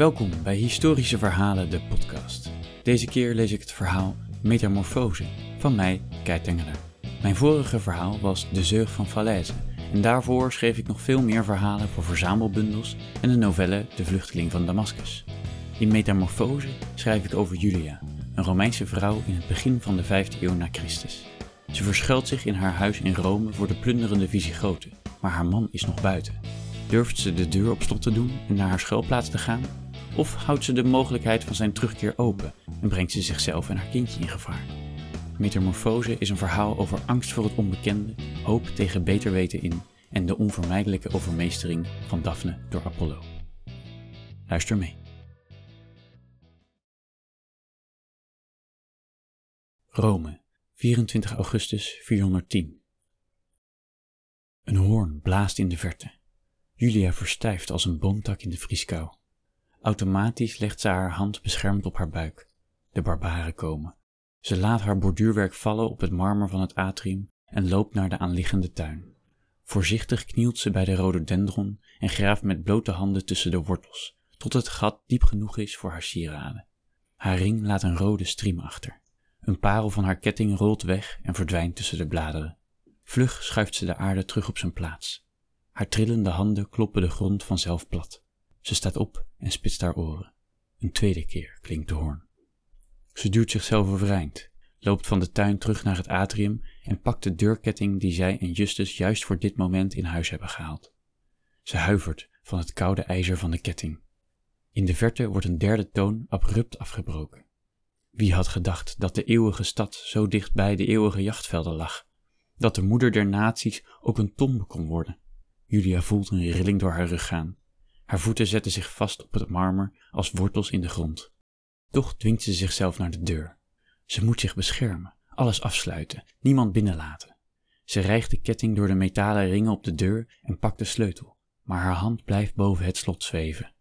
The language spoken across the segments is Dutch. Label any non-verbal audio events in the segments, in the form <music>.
Welkom bij Historische Verhalen, de podcast. Deze keer lees ik het verhaal Metamorfose van mij, Kei. Mijn vorige verhaal was De Zeug van Falaise en daarvoor schreef ik nog veel meer verhalen voor verzamelbundels en de novelle De Vluchteling van Damascus. In Metamorfose schrijf ik over Julia, een Romeinse vrouw in het begin van de 5e eeuw na Christus. Ze verschuilt zich in haar huis in Rome voor de plunderende Visigoten, maar haar man is nog buiten. Durft ze de deur op slot te doen en naar haar schuilplaats te gaan? Of houdt ze de mogelijkheid van zijn terugkeer open en brengt ze zichzelf en haar kindje in gevaar? Metamorfose is een verhaal over angst voor het onbekende, hoop tegen beter weten in en de onvermijdelijke overmeestering van Daphne door Apollo. Luister mee. Rome, 24 augustus 410. Een hoorn blaast in de verte. Julia verstijft als een boomtak in de vrieskou. Automatisch legt ze haar hand beschermd op haar buik. De barbaren komen. Ze laat haar borduurwerk vallen op het marmer van het atrium en loopt naar de aanliggende tuin. Voorzichtig knielt ze bij de rhododendron en graaft met blote handen tussen de wortels, tot het gat diep genoeg is voor haar sieraden. Haar ring laat een rode striem achter. Een parel van haar ketting rolt weg en verdwijnt tussen de bladeren. Vlug schuift ze de aarde terug op zijn plaats. Haar trillende handen kloppen de grond vanzelf plat. Ze staat op en spitst haar oren. Een tweede keer klinkt de hoorn. Ze duwt zichzelf overeind, loopt van de tuin terug naar het atrium en pakt de deurketting die zij en Justus juist voor dit moment in huis hebben gehaald. Ze huivert van het koude ijzer van de ketting. In de verte wordt een derde toon abrupt afgebroken. Wie had gedacht dat de eeuwige stad zo dicht bij de eeuwige jachtvelden lag? Dat de moeder der naties ook een tombe kon worden? Julia voelt een rilling door haar rug gaan. Haar voeten zetten zich vast op het marmer als wortels in de grond. Toch dwingt ze zichzelf naar de deur. Ze moet zich beschermen, alles afsluiten, niemand binnenlaten. Ze rijgt de ketting door de metalen ringen op de deur en pakt de sleutel, maar haar hand blijft boven het slot zweven.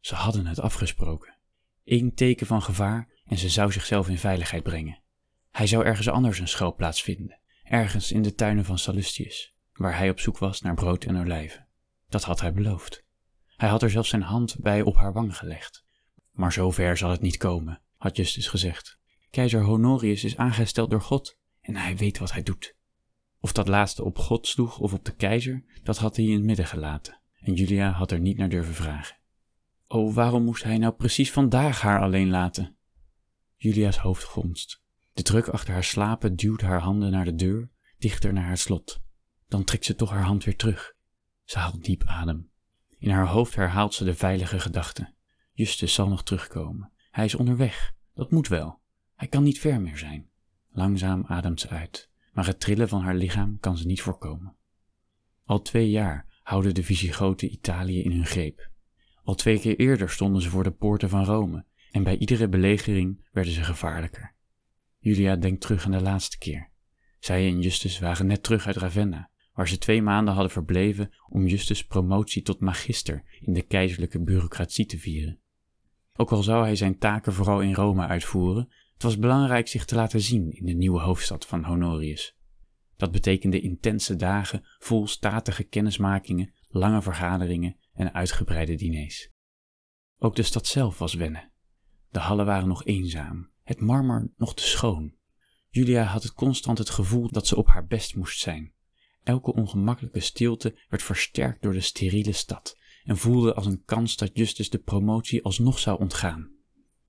Ze hadden het afgesproken. Eén teken van gevaar en ze zou zichzelf in veiligheid brengen. Hij zou ergens anders een schuilplaats vinden, ergens in de tuinen van Sallustius, waar hij op zoek was naar brood en olijven. Dat had hij beloofd. Hij had er zelfs zijn hand bij op haar wang gelegd. Maar zover zal het niet komen, had Justus gezegd. Keizer Honorius is aangesteld door God en hij weet wat hij doet. Of dat laatste op God sloeg of op de keizer, dat had hij in het midden gelaten. En Julia had er niet naar durven vragen. Oh, waarom moest hij nou precies vandaag haar alleen laten? Julia's hoofd gonst. De druk achter haar slapen duwt haar handen naar de deur, dichter naar haar slot. Dan trekt ze toch haar hand weer terug. Ze haalt diep adem. In haar hoofd herhaalt ze de veilige gedachte. Justus zal nog terugkomen. Hij is onderweg. Dat moet wel. Hij kan niet ver meer zijn. Langzaam ademt ze uit, maar het trillen van haar lichaam kan ze niet voorkomen. Al twee jaar houden de Visigoten Italië in hun greep. Al twee keer eerder stonden ze voor de poorten van Rome en bij iedere belegering werden ze gevaarlijker. Julia denkt terug aan de laatste keer. Zij en Justus waren net terug uit Ravenna, waar ze twee maanden hadden verbleven om Justus' promotie tot magister in de keizerlijke bureaucratie te vieren. Ook al zou hij zijn taken vooral in Rome uitvoeren, het was belangrijk zich te laten zien in de nieuwe hoofdstad van Honorius. Dat betekende intense dagen vol statige kennismakingen, lange vergaderingen en uitgebreide diners. Ook de stad zelf was wennen. De hallen waren nog eenzaam, het marmer nog te schoon. Julia had het constant het gevoel dat ze op haar best moest zijn. Elke ongemakkelijke stilte werd versterkt door de steriele stad en voelde als een kans dat Justus de promotie alsnog zou ontgaan.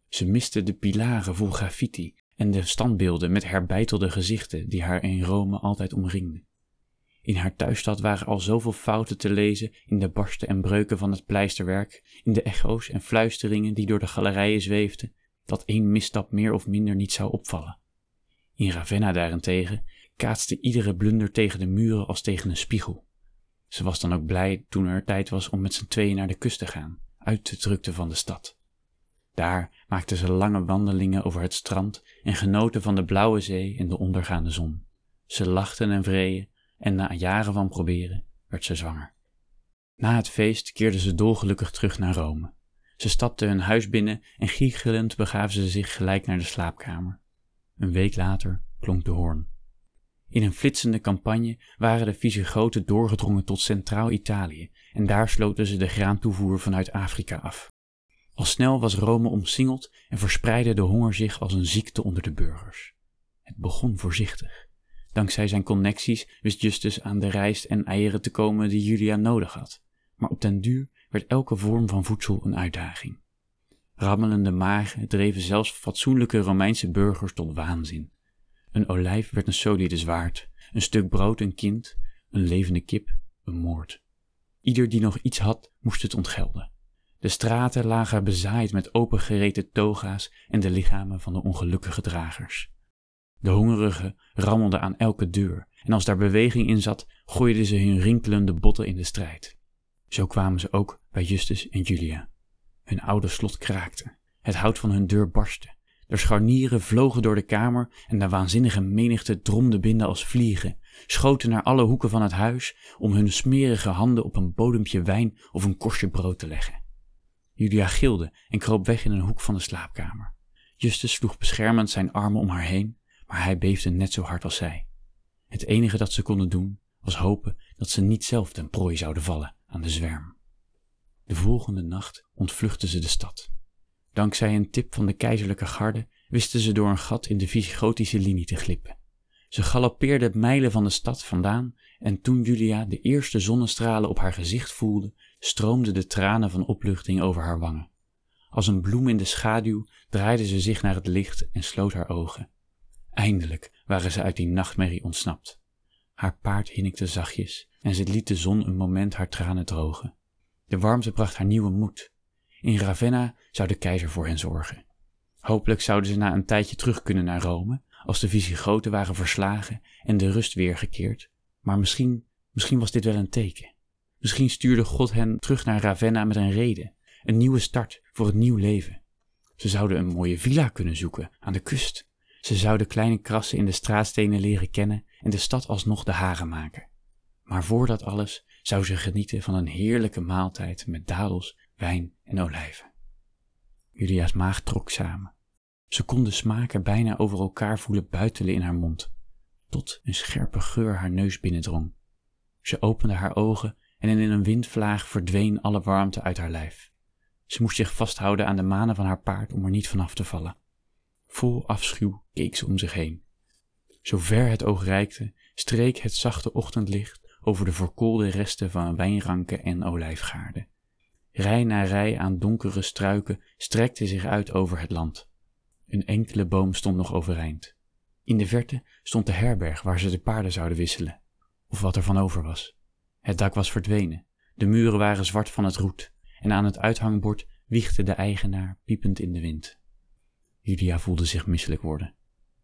Ze miste de pilaren vol graffiti en de standbeelden met herbeitelde gezichten die haar in Rome altijd omringden. In haar thuisstad waren al zoveel fouten te lezen in de barsten en breuken van het pleisterwerk, in de echo's en fluisteringen die door de galerijen zweefden. dat één misstap meer of minder niet zou opvallen. In Ravenna daarentegen kaatste iedere blunder tegen de muren als tegen een spiegel. Ze was dan ook blij toen er tijd was om met z'n tweeën naar de kust te gaan, uit de drukte van de stad. Daar maakten ze lange wandelingen over het strand en genoten van de blauwe zee en de ondergaande zon. Ze lachten en vreeën en na jaren van proberen werd ze zwanger. Na het feest keerden ze dolgelukkig terug naar Rome. Ze stapten hun huis binnen en giechelend begaven ze zich gelijk naar de slaapkamer. Een week later klonk de hoorn. In een flitsende campagne waren de Visigoten doorgedrongen tot Centraal-Italië en daar sloten ze de graantoevoer vanuit Afrika af. Al snel was Rome omsingeld en verspreidde de honger zich als een ziekte onder de burgers. Het begon voorzichtig. Dankzij zijn connecties wist Justus aan de rijst en eieren te komen die Julia nodig had, maar op den duur werd elke vorm van voedsel een uitdaging. Rammelende magen dreven zelfs fatsoenlijke Romeinse burgers tot waanzin. Een olijf werd een solide zwaard, een stuk brood een kind, een levende kip een moord. Ieder die nog iets had, moest het ontgelden. De straten lagen bezaaid met opengereten toga's en de lichamen van de ongelukkige dragers. De hongerigen rammelden aan elke deur en als daar beweging in zat, gooiden ze hun rinkelende botten in de strijd. Zo kwamen ze ook bij Justus en Julia. Hun oude slot kraakte, het hout van hun deur barstte, de scharnieren vlogen door de kamer en de waanzinnige menigte dromde binnen als vliegen, schoten naar alle hoeken van het huis om hun smerige handen op een bodempje wijn of een korstje brood te leggen. Julia gilde en kroop weg in een hoek van de slaapkamer. Justus sloeg beschermend zijn armen om haar heen, maar hij beefde net zo hard als zij. Het enige dat ze konden doen was hopen dat ze niet zelf ten prooi zouden vallen aan de zwerm. De volgende nacht ontvluchtten ze de stad. Dankzij een tip van de keizerlijke garde wisten ze door een gat in de Visigotische linie te glippen. Ze galoppeerden mijlen van de stad vandaan en toen Julia de eerste zonnestralen op haar gezicht voelde, stroomden de tranen van opluchting over haar wangen. Als een bloem in de schaduw draaide ze zich naar het licht en sloot haar ogen. Eindelijk waren ze uit die nachtmerrie ontsnapt. Haar paard hinnikte zachtjes en ze liet de zon een moment haar tranen drogen. De warmte bracht haar nieuwe moed. In Ravenna zou de keizer voor hen zorgen. Hopelijk zouden ze na een tijdje terug kunnen naar Rome, als de Visigoten waren verslagen en de rust weergekeerd. Maar misschien, misschien was dit wel een teken. Misschien stuurde God hen terug naar Ravenna met een reden, een nieuwe start voor het nieuw leven. Ze zouden een mooie villa kunnen zoeken aan de kust. Ze zouden kleine krassen in de straatstenen leren kennen en de stad alsnog de haren maken. Maar voor dat alles zou ze genieten van een heerlijke maaltijd met dadels, wijn en olijven. Julia's maag trok samen. Ze kon de smaken bijna over elkaar voelen buitelen in haar mond, tot een scherpe geur haar neus binnendrong. Ze opende haar ogen en in een windvlaag verdween alle warmte uit haar lijf. Ze moest zich vasthouden aan de manen van haar paard om er niet vanaf te vallen. Vol afschuw keek ze om zich heen. Zo ver het oog reikte, streek het zachte ochtendlicht over de verkoolde resten van wijnranken en olijfgaarden. Rij na rij aan donkere struiken strekte zich uit over het land. Een enkele boom stond nog overeind. In de verte stond de herberg waar ze de paarden zouden wisselen, of wat er van over was. Het dak was verdwenen, de muren waren zwart van het roet, en aan het uithangbord wiegde de eigenaar piepend in de wind. Julia voelde zich misselijk worden.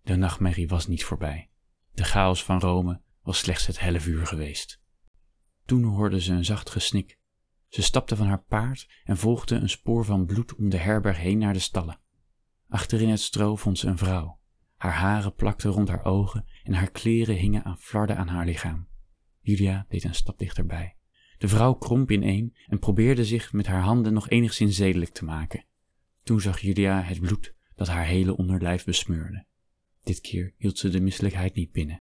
De nachtmerrie was niet voorbij. De chaos van Rome was slechts het helle vuur geweest. Toen hoorde ze een zacht gesnik. Ze stapte van haar paard en volgde een spoor van bloed om de herberg heen naar de stallen. Achterin het stro vond ze een vrouw. Haar haren plakten rond haar ogen en haar kleren hingen aan flarden aan haar lichaam. Julia deed een stap dichterbij. De vrouw kromp ineen en probeerde zich met haar handen nog enigszins zedelijk te maken. Toen zag Julia het bloed dat haar hele onderlijf besmeurde. Dit keer hield ze de misselijkheid niet binnen.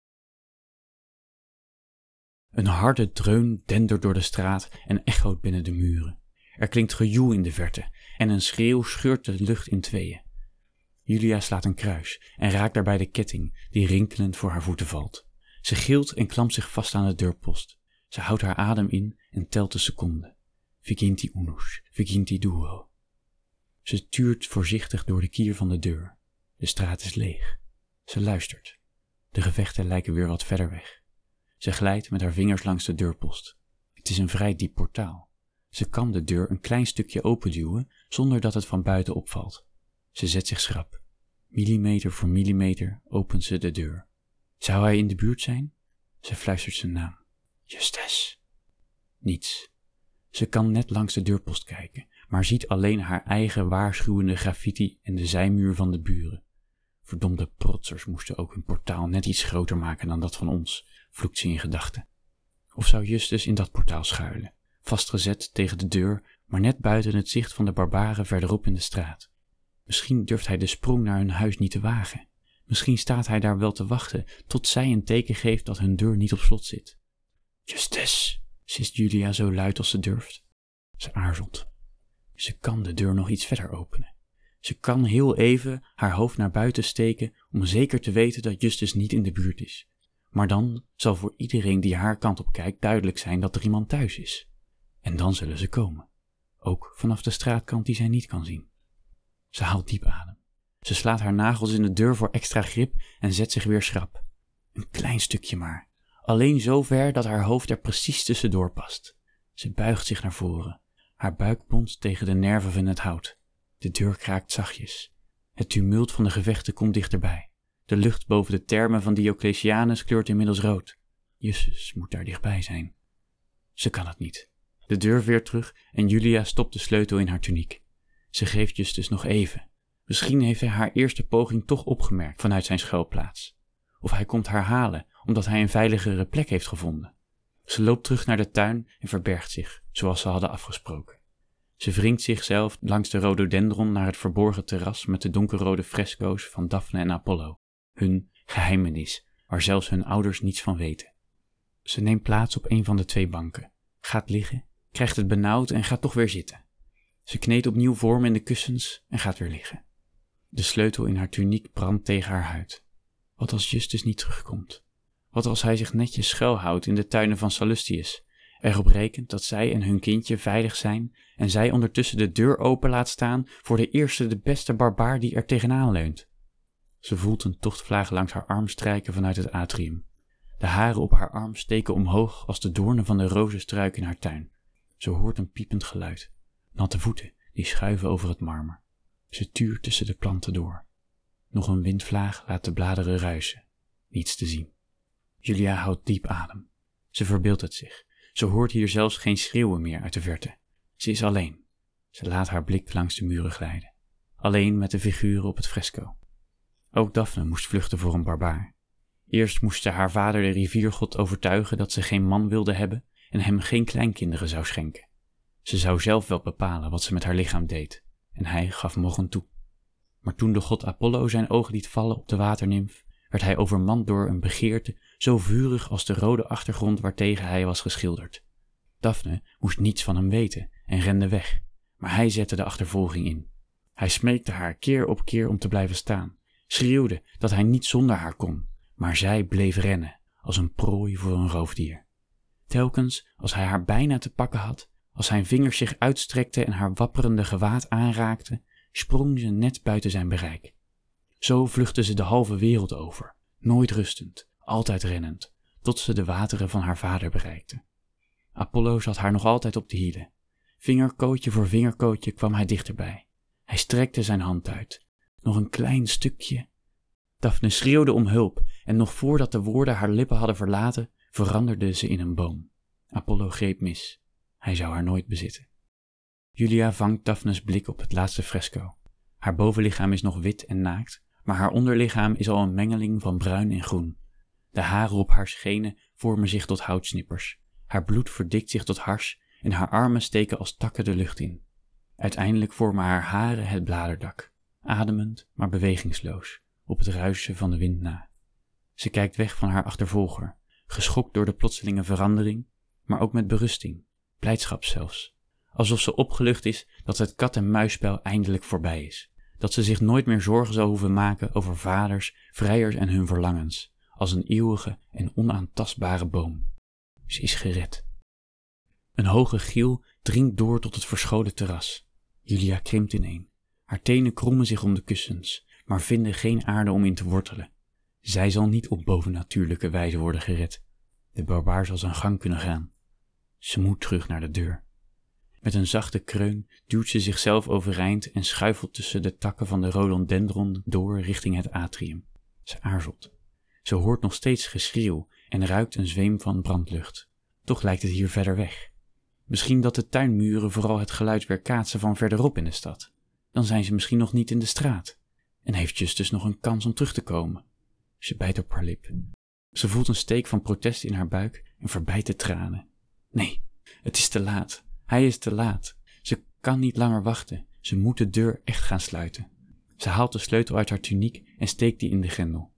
Een harde dreun dendert door de straat en echoot binnen de muren. Er klinkt gejoel in de verte en een schreeuw scheurt de lucht in tweeën. Julia slaat een kruis en raakt daarbij de ketting die rinkelend voor haar voeten valt. Ze gilt en klampt zich vast aan de deurpost. Ze houdt haar adem in en telt de seconden. Viginti unus, viginti duo. Ze tuurt voorzichtig door de kier van de deur. De straat is leeg. Ze luistert. De gevechten lijken weer wat verder weg. Ze glijdt met haar vingers langs de deurpost. Het is een vrij diep portaal. Ze kan de deur een klein stukje openduwen zonder dat het van buiten opvalt. Ze zet zich schrap. Millimeter voor millimeter opent ze de deur. Zou hij in de buurt zijn? Ze fluistert zijn naam. Justus. Niets. Ze kan net langs de deurpost kijken, maar ziet alleen haar eigen waarschuwende graffiti en de zijmuur van de buren. Verdomde protsers moesten ook hun portaal net iets groter maken dan dat van ons, vloekt ze in gedachten. Of zou Justus in dat portaal schuilen, vastgezet tegen de deur, maar net buiten het zicht van de barbaren verderop in de straat? Misschien durft hij de sprong naar hun huis niet te wagen. Misschien staat hij daar wel te wachten tot zij een teken geeft dat hun deur niet op slot zit. Justus, sist Julia zo luid als ze durft. Ze aarzelt. Ze kan de deur nog iets verder openen. Ze kan heel even haar hoofd naar buiten steken om zeker te weten dat Justus niet in de buurt is. Maar dan zal voor iedereen die haar kant op kijkt duidelijk zijn dat er iemand thuis is. En dan zullen ze komen. Ook vanaf de straatkant die zij niet kan zien. Ze haalt diep adem. Ze slaat haar nagels in de deur voor extra grip en zet zich weer schrap. Een klein stukje maar. Alleen zo ver dat haar hoofd er precies tussendoor past. Ze buigt zich naar voren. Haar buik bonst tegen de nerven van het hout. De deur kraakt zachtjes. Het tumult van de gevechten komt dichterbij. De lucht boven de termen van Diocletianus kleurt inmiddels rood. Justus moet daar dichtbij zijn. Ze kan het niet. De deur veert terug en Julia stopt de sleutel in haar tuniek. Ze geeft Justus nog even. Misschien heeft hij haar eerste poging toch opgemerkt vanuit zijn schuilplaats. Of hij komt haar halen omdat hij een veiligere plek heeft gevonden. Ze loopt terug naar de tuin en verbergt zich, zoals ze hadden afgesproken. Ze wringt zichzelf langs de rhododendron naar het verborgen terras met de donkerrode fresco's van Daphne en Apollo. Hun geheimenis, waar zelfs hun ouders niets van weten. Ze neemt plaats op een van de twee banken, gaat liggen, krijgt het benauwd en gaat toch weer zitten. Ze kneedt opnieuw vorm in de kussens en gaat weer liggen. De sleutel in haar tuniek brandt tegen haar huid. Wat als Justus niet terugkomt? Wat als hij zich netjes schuilhoudt in de tuinen van Sallustius, erop rekent dat zij en hun kindje veilig zijn en zij ondertussen de deur open laat staan voor de eerste de beste barbaar die er tegenaan leunt? Ze voelt een tochtvlaag langs haar arm strijken vanuit het atrium. De haren op haar arm steken omhoog als de doornen van de rozenstruik in haar tuin. Ze hoort een piepend geluid. Natte voeten die schuiven over het marmer. Ze tuurt tussen de planten door. Nog een windvlaag laat de bladeren ruisen. Niets te zien. Julia houdt diep adem. Ze verbeeldt het zich. Ze hoort hier zelfs geen schreeuwen meer uit de verte. Ze is alleen. Ze laat haar blik langs de muren glijden. Alleen met de figuren op het fresco. Ook Daphne moest vluchten voor een barbaar. Eerst moest ze haar vader de riviergod overtuigen dat ze geen man wilde hebben en hem geen kleinkinderen zou schenken. Ze zou zelf wel bepalen wat ze met haar lichaam deed, en hij gaf mogen toe. Maar toen de god Apollo zijn ogen liet vallen op de waternimf, werd hij overmand door een begeerte zo vurig als de rode achtergrond waartegen hij was geschilderd. Daphne moest niets van hem weten en rende weg, maar hij zette de achtervolging in. Hij smeekte haar keer op keer om te blijven staan, schreeuwde dat hij niet zonder haar kon, maar zij bleef rennen, als een prooi voor een roofdier. Telkens als hij haar bijna te pakken had, als zijn vingers zich uitstrekten en haar wapperende gewaad aanraakten, sprong ze net buiten zijn bereik. Zo vluchtte ze de halve wereld over, nooit rustend, altijd rennend, tot ze de wateren van haar vader bereikte. Apollo zat haar nog altijd op de hielen. Vingerkootje voor vingerkootje kwam hij dichterbij. Hij strekte zijn hand uit. Nog een klein stukje. Daphne schreeuwde om hulp en nog voordat de woorden haar lippen hadden verlaten, veranderde ze in een boom. Apollo greep mis. Hij zou haar nooit bezitten. Julia vangt Daphnes blik op het laatste fresco. Haar bovenlichaam is nog wit en naakt, maar haar onderlichaam is al een mengeling van bruin en groen. De haren op haar schenen vormen zich tot houtsnippers. Haar bloed verdikt zich tot hars en haar armen steken als takken de lucht in. Uiteindelijk vormen haar haren het bladerdak, ademend maar bewegingsloos, op het ruisen van de wind na. Ze kijkt weg van haar achtervolger, geschokt door de plotselinge verandering, maar ook met berusting, blijdschap zelfs. Alsof ze opgelucht is dat het kat-en-muisspel eindelijk voorbij is. Dat ze zich nooit meer zorgen zal hoeven maken over vaders, vrijers en hun verlangens, als een eeuwige en onaantastbare boom. Ze is gered. Een hoge giel dringt door tot het verscholen terras. Julia krimpt ineen. Haar tenen krommen zich om de kussens, maar vinden geen aarde om in te wortelen. Zij zal niet op bovennatuurlijke wijze worden gered. De barbaar zal zijn gang kunnen gaan. Ze moet terug naar de deur. Met een zachte kreun duwt ze zichzelf overeind en schuifelt tussen de takken van de rhododendron door richting het atrium. Ze aarzelt. Ze hoort nog steeds geschreeuw en ruikt een zweem van brandlucht. Toch lijkt het hier verder weg. Misschien dat de tuinmuren vooral het geluid weerkaatsen van verderop in de stad. Dan zijn ze misschien nog niet in de straat. En heeft Justus nog een kans om terug te komen. Ze bijt op haar lip. Ze voelt een steek van protest in haar buik en verbijt de tranen. Nee, het is te laat. Hij is te laat. Ze kan niet langer wachten. Ze moet de deur echt gaan sluiten. Ze haalt de sleutel uit haar tuniek en steekt die in de grendel.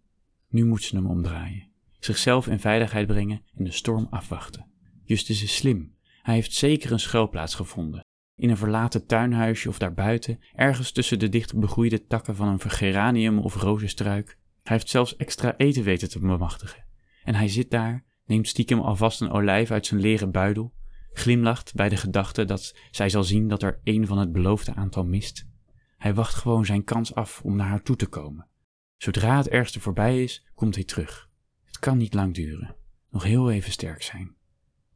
Nu moet ze hem omdraaien, zichzelf in veiligheid brengen en de storm afwachten. Justus is slim. Hij heeft zeker een schuilplaats gevonden. In een verlaten tuinhuisje of daarbuiten, ergens tussen de dicht begroeide takken van een geranium of rozenstruik. Hij heeft zelfs extra eten weten te bemachtigen. En hij zit daar, neemt stiekem alvast een olijf uit zijn leren buidel, glimlacht bij de gedachte dat zij zal zien dat er één van het beloofde aantal mist. Hij wacht gewoon zijn kans af om naar haar toe te komen. Zodra het ergste voorbij is, komt hij terug. Het kan niet lang duren. Nog heel even sterk zijn.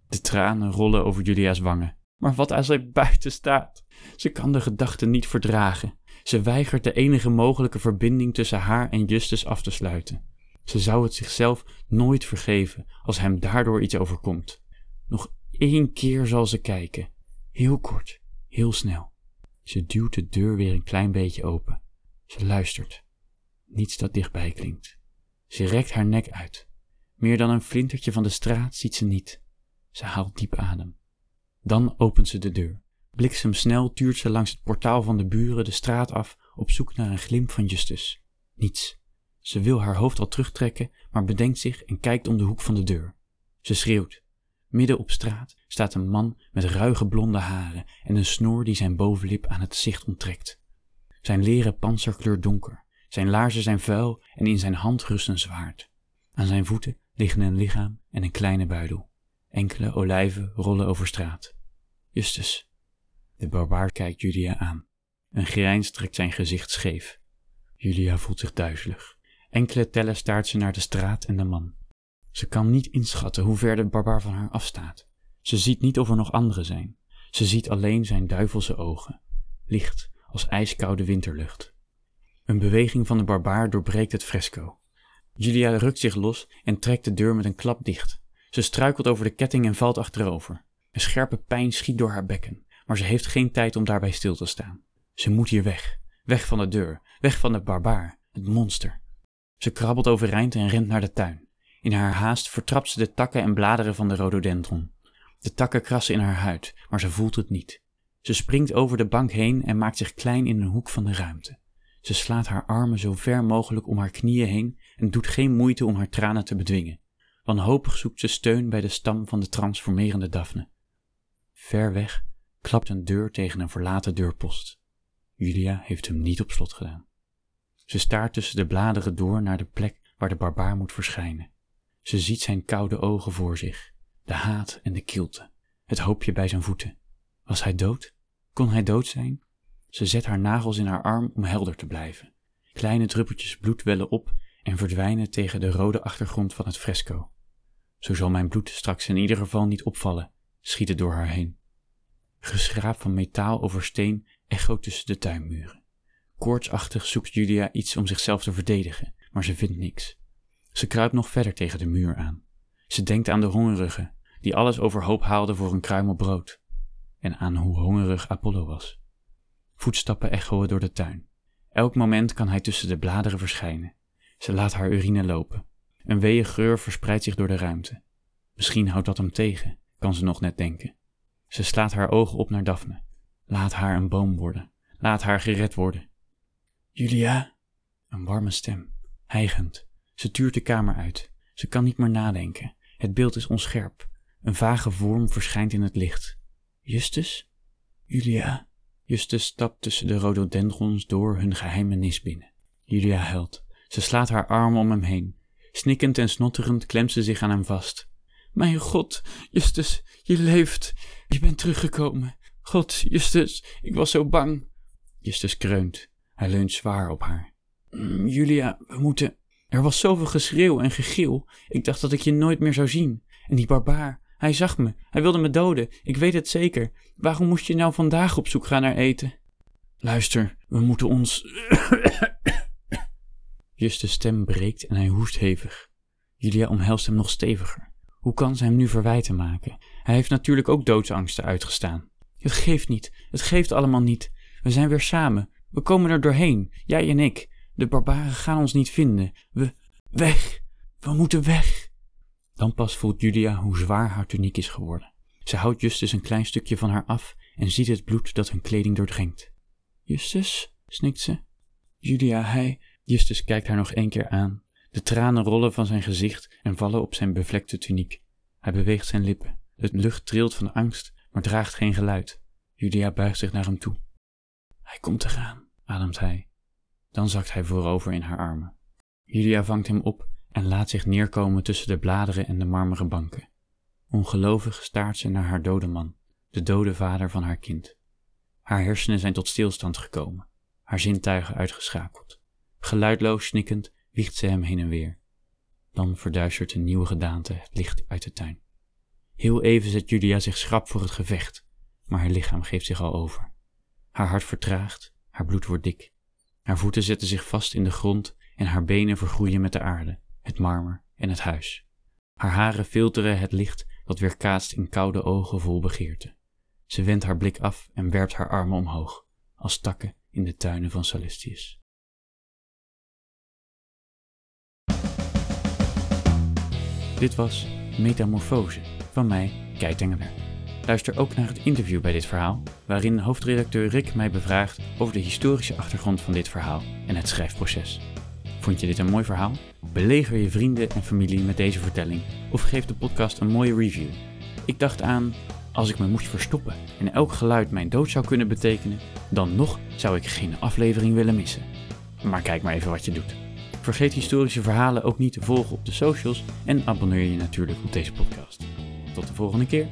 De tranen rollen over Julia's wangen. Maar wat als hij buiten staat? Ze kan de gedachte niet verdragen. Ze weigert de enige mogelijke verbinding tussen haar en Justus af te sluiten. Ze zou het zichzelf nooit vergeven als hem daardoor iets overkomt. Nog één keer zal ze kijken. Heel kort, heel snel. Ze duwt de deur weer een klein beetje open. Ze luistert. Niets dat dichtbij klinkt. Ze rekt haar nek uit. Meer dan een flintertje van de straat ziet ze niet. Ze haalt diep adem. Dan opent ze de deur. Bliksemsnel tuurt ze langs het portaal van de buren de straat af op zoek naar een glimp van Justus. Niets. Ze wil haar hoofd al terugtrekken, maar bedenkt zich en kijkt om de hoek van de deur. Ze schreeuwt. Midden op straat staat een man met ruige blonde haren en een snoer die zijn bovenlip aan het zicht onttrekt. Zijn leren panzer kleurt donker, zijn laarzen zijn vuil en in zijn hand rust een zwaard. Aan zijn voeten liggen een lichaam en een kleine buidel. Enkele olijven rollen over straat. Justus. De barbaar kijkt Julia aan. Een grijns trekt zijn gezicht scheef. Julia voelt zich duizelig. Enkele tellen staart ze naar de straat en de man. Ze kan niet inschatten hoe ver de barbaar van haar afstaat. Ze ziet niet of er nog anderen zijn. Ze ziet alleen zijn duivelse ogen, licht als ijskoude winterlucht. Een beweging van de barbaar doorbreekt het fresco. Julia rukt zich los en trekt de deur met een klap dicht. Ze struikelt over de ketting en valt achterover. Een scherpe pijn schiet door haar bekken, maar ze heeft geen tijd om daarbij stil te staan. Ze moet hier weg. Weg van de deur. Weg van de barbaar, het monster. Ze krabbelt overeind en rent naar de tuin. In haar haast vertrapt ze de takken en bladeren van de rhododendron. De takken krassen in haar huid, maar ze voelt het niet. Ze springt over de bank heen en maakt zich klein in een hoek van de ruimte. Ze slaat haar armen zo ver mogelijk om haar knieën heen en doet geen moeite om haar tranen te bedwingen. Wanhopig zoekt ze steun bij de stam van de transformerende Daphne. Ver weg klapt een deur tegen een verlaten deurpost. Julia heeft hem niet op slot gedaan. Ze staart tussen de bladeren door naar de plek waar de barbaar moet verschijnen. Ze ziet zijn koude ogen voor zich, de haat en de kilte, het hoopje bij zijn voeten. Was hij dood? Kon hij dood zijn? Ze zet haar nagels in haar arm om helder te blijven. Kleine druppeltjes bloed wellen op en verdwijnen tegen de rode achtergrond van het fresco. Zo zal mijn bloed straks in ieder geval niet opvallen, schiet het door haar heen. Geschraap van metaal over steen echoot tussen de tuinmuren. Koortsachtig zoekt Julia iets om zichzelf te verdedigen, maar ze vindt niks. Ze kruipt nog verder tegen de muur aan. Ze denkt aan de hongerige, die alles overhoop haalde voor een kruimel brood. En aan hoe hongerig Apollo was. Voetstappen echoen door de tuin. Elk moment kan hij tussen de bladeren verschijnen. Ze laat haar urine lopen. Een weeë geur verspreidt zich door de ruimte. Misschien houdt dat hem tegen, kan ze nog net denken. Ze slaat haar ogen op naar Daphne. Laat haar een boom worden. Laat haar gered worden. Julia? Een warme stem, hijgend. Ze tuurt de kamer uit. Ze kan niet meer nadenken. Het beeld is onscherp. Een vage vorm verschijnt in het licht. Justus? Julia? Justus stapt tussen de rhododendrons door hun geheime nis binnen. Julia huilt. Ze slaat haar armen om hem heen. Snikkend en snotterend klemt ze zich aan hem vast. Mijn God, Justus, je leeft. Je bent teruggekomen. God, Justus, ik was zo bang. Justus kreunt. Hij leunt zwaar op haar. Mm, Julia, we moeten. Er was zoveel geschreeuw en gegil. Ik dacht dat ik je nooit meer zou zien. En die barbaar, Hij zag me. Hij wilde me doden. Ik weet het zeker. Waarom moest je nou vandaag op zoek gaan naar eten? Luister, we moeten ons. <coughs> Justus' stem breekt en hij hoest hevig. Julia omhelst hem nog steviger. Hoe kan ze hem nu verwijten maken? Hij heeft natuurlijk ook doodsangsten uitgestaan. Het geeft niet. Het geeft allemaal niet. We zijn weer samen. We komen er doorheen. Jij en ik. De barbaren gaan ons niet vinden. We. weg. We moeten weg. Dan pas voelt Julia hoe zwaar haar tuniek is geworden. Ze houdt Justus een klein stukje van haar af en ziet het bloed dat hun kleding doordringt. Justus, snikt ze. Julia, hij. Justus kijkt haar nog één keer aan. De tranen rollen van zijn gezicht en vallen op zijn bevlekte tuniek. Hij beweegt zijn lippen. De lucht trilt van angst, maar draagt geen geluid. Julia buigt zich naar hem toe. Hij komt eraan, ademt hij. Dan zakt hij voorover in haar armen. Julia vangt hem op en laat zich neerkomen tussen de bladeren en de marmeren banken. Ongelovig staart ze naar haar dode man, de dode vader van haar kind. Haar hersenen zijn tot stilstand gekomen, haar zintuigen uitgeschakeld. Geluidloos snikkend wiegt ze hem heen en weer. Dan verduistert een nieuwe gedaante het licht uit de tuin. Heel even zet Julia zich schrap voor het gevecht, maar haar lichaam geeft zich al over. Haar hart vertraagt, haar bloed wordt dik. Haar voeten zetten zich vast in de grond en haar benen vergroeien met de aarde, het marmer en het huis. Haar haren filteren het licht dat weerkaatst in koude ogen vol begeerte. Ze wendt haar blik af en werpt haar armen omhoog, als takken in de tuinen van Salestius. Dit was Metamorfose van mij, Kei Tengeler. Luister ook naar het interview bij dit verhaal, waarin hoofdredacteur Rick mij bevraagt over de historische achtergrond van dit verhaal en het schrijfproces. Vond je dit een mooi verhaal? Beleger je vrienden en familie met deze vertelling of geef de podcast een mooie review. Ik dacht aan, als ik me moest verstoppen en elk geluid mijn dood zou kunnen betekenen, dan nog zou ik geen aflevering willen missen. Maar kijk maar even wat je doet. Vergeet historische verhalen ook niet te volgen op de socials en abonneer je natuurlijk op deze podcast. Tot de volgende keer.